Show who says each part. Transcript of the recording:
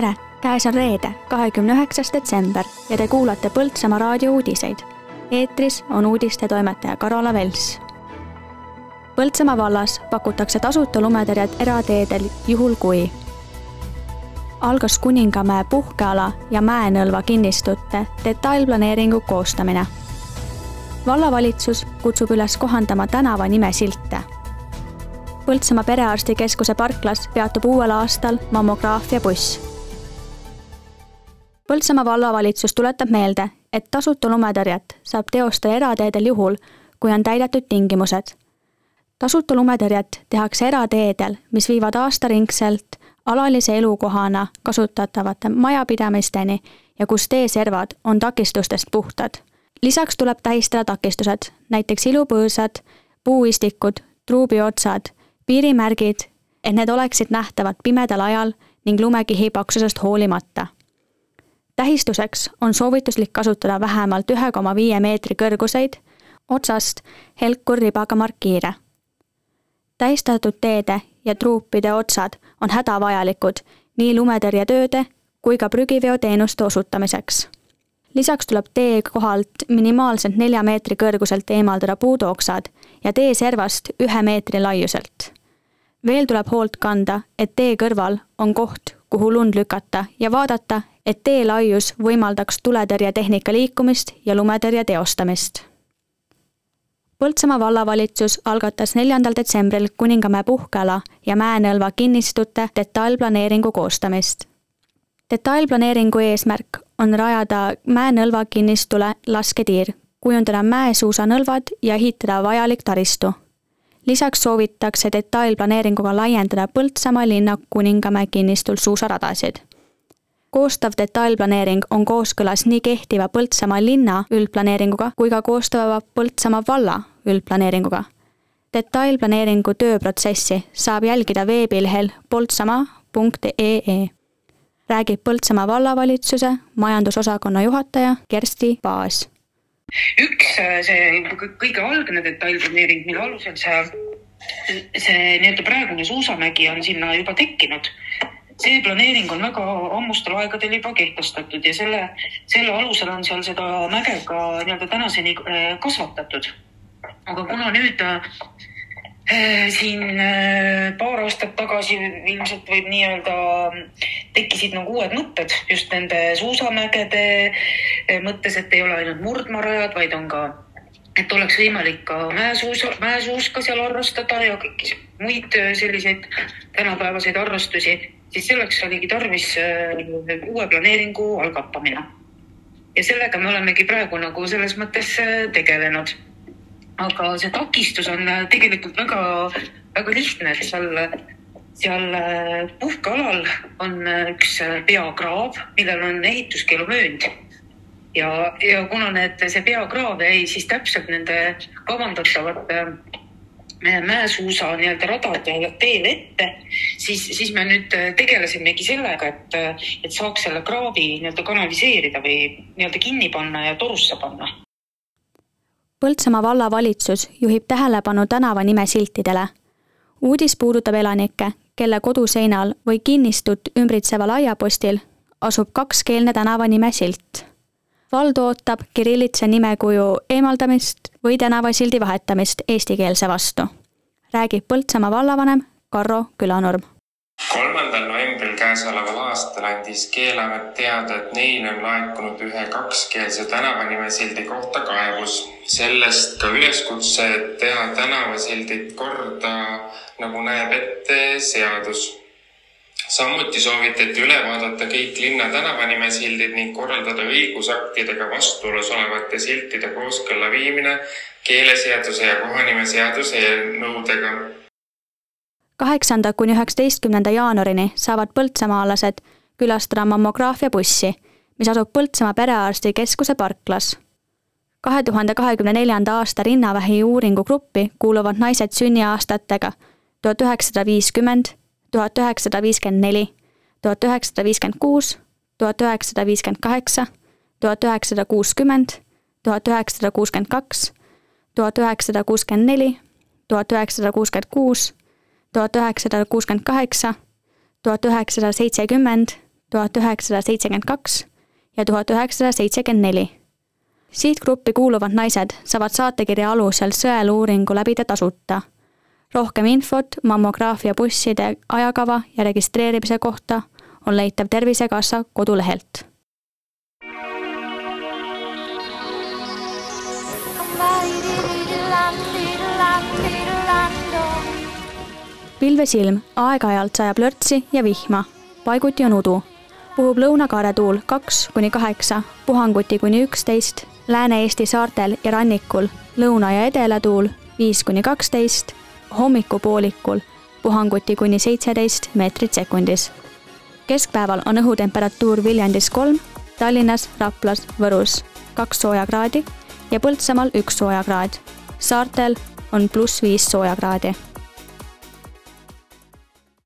Speaker 1: tere, käes on reede, kahekümne üheksas detsember ja te kuulate Põltsamaa raadio uudiseid. eetris on uudistetoimetaja Karola Vels. Põltsamaa vallas pakutakse tasuta lumetõrjet erateedel juhul kui algas Kuningamäe puhkeala ja Mäenõlva kinnistute detailplaneeringu koostamine. vallavalitsus kutsub üles kohandama tänava nimesilte Põltsamaa Perearstikeskuse parklas peatub uuel aastal mammograafiabuss. Põltsamaa vallavalitsus tuletab meelde, et tasuta lumetõrjet saab teostada erateedel juhul, kui on täidetud tingimused. tasuta lumetõrjet tehakse erateedel, mis viivad aastaringselt alalise elukohana kasutatavate majapidamisteni ja kus teeservad on takistustest puhtad. lisaks tuleb tähistada takistused, näiteks ilupõõsad, puuistikud, truubiotsad piirimärgid, et need oleksid nähtavad pimedal ajal ning lumekihi paksusest hoolimata. Tähistuseks on soovituslik kasutada vähemalt ühe koma viie meetri kõrguseid otsast helkurribaga markiire. tähistatud teede ja truupide otsad on hädavajalikud nii lumetõrjetööde kui ka prügiveoteenuste osutamiseks. lisaks tuleb tee kohalt minimaalselt nelja meetri kõrguselt eemaldada puudooksad ja tee servast ühe meetri laiuselt veel tuleb hoolt kanda, et tee kõrval on koht, kuhu lund lükata ja vaadata, et tee laius võimaldaks tuletõrjetehnika liikumist ja lumetõrje teostamist. Põltsamaa vallavalitsus algatas neljandal detsembril Kuningamäe puhkeala ja Mäenõlva kinnistute detailplaneeringu koostamist. detailplaneeringu eesmärk on rajada Mäenõlva kinnistule lasketiir, kujundada mäesuusanõlvad ja ehitada vajalik taristu lisaks soovitakse detailplaneeringuga laiendada Põltsamaa linna Kuningamäe kinnistul suusaradasid. koostav detailplaneering on kooskõlas nii kehtiva Põltsamaa linna üldplaneeringuga kui ka koostava Põltsamaa valla üldplaneeringuga. detailplaneeringu tööprotsessi saab jälgida veebilehel poltsamaa.ee räägib Põltsamaa vallavalitsuse majandusosakonna juhataja Kersti Paas
Speaker 2: üks äh, see kõige algne detailplaneering, mille alusel see, see nii-öelda praegune suusamägi on sinna juba tekkinud. see planeering on väga ammustel aegadel juba kehtestatud ja selle, selle alusel on seal seda mäge ka nii-öelda tänaseni äh, kasvatatud. aga kuna nüüd äh, siin äh, paar aastat tagasi ilmselt võib nii-öelda tekkisid nagu uued mõtted just nende suusamägede mõttes, et ei ole ainult murdmaarajad, vaid on ka, et oleks võimalik ka mäesuusa, mäesuuska seal harrastada ja kõiki muid selliseid tänapäevaseid harrastusi, siis selleks oligi tarvis uue planeeringu algatamine. ja sellega me olemegi praegu nagu selles mõttes tegelenud aga see takistus on äh, tegelikult väga, väga lihtne, et seal, seal äh, puhkealal on äh, üks peakraav, millel on ehituskeelumöönd. Ja, ja kuna need, see peakraav jäi siis täpselt nende kavandatavate mäesuusa nii-öelda radade teel ette, siis, siis me nüüd tegelesimegi sellega, et, et saaks selle kraavi nii-öelda kanaliseerida või nii-öelda kinni panna ja torusse panna
Speaker 1: Põltsamaa vallavalitsus juhib tähelepanu tänavanime siltidele. uudis puudutab elanikke, kelle koduseinal või kinnistut ümbritseval aiapostil asub kakskeelne tänavanime silt. Vald ootab kirillitsa nimekuju eemaldamist või tänavasildi vahetamist eestikeelse vastu, räägib Põltsamaa vallavanem Karro Külanurm
Speaker 3: kolmandal novembril käesoleval aastal andis Keeleamet teada, et neile on laekunud ühe kakskeelse tänavanimesildi kohta kaebus. sellest ka üleskutse, teha tänavasildid korda, nagu näeb ette seadus. Samuti soovitati üle vaadata kõik linna tänavanimesildid ning korraldada õigusaktidega vastuolus olevate siltide kooskõlla viimine keeleseaduse ja kohanimeseaduse nõudega
Speaker 1: kaheksanda kuni üheksateistkümnenda jaanuarini saavad põltsamaalased külastada mammograafiabussi, mis asub Põltsamaa Perearstikeskuse parklas. kahe tuhande kahekümne neljanda aasta rinnavähi uuringugruppi kuuluvad naised sünniaastatega tuhat üheksasada viiskümmend, tuhat üheksasada viiskümmend neli, tuhat üheksasada viiskümmend kuus, tuhat üheksasada viiskümmend kaheksa, tuhat üheksasada kuuskümmend, tuhat üheksasada kuuskümmend kaks, tuhat üheksasada kuuskümmend neli, tuhat üheksasada kuuskümmend kuus tuhat üheksasada kuuskümmend kaheksa, tuhat üheksasada seitsekümmend, tuhat üheksasada seitsekümmend kaks ja tuhat üheksasada seitsekümmend neli. sihtgruppi kuuluvad naised saavad saatekirja alusel sõeluuringu läbida tasuta. Rohkem infot mammograafia busside ajakava ja registreerimise kohta on leitav Tervisekassa kodulehelt pilvesilm, aeg-ajalt sajab lörtsi ja vihma, paiguti on udu. puhub lõunakaare tuul kaks kuni kaheksa, puhanguti kuni üksteist, Lääne-Eesti saartel ja rannikul lõuna- ja edelatuul viis kuni kaksteist, hommikupoolikul puhanguti kuni seitseteist meetrit sekundis. keskpäeval on õhutemperatuur Viljandis kolm, Tallinnas, Raplas, Võrus kaks soojakraadi ja Põltsamaal üks soojakraad. saartel on pluss viis soojakraadi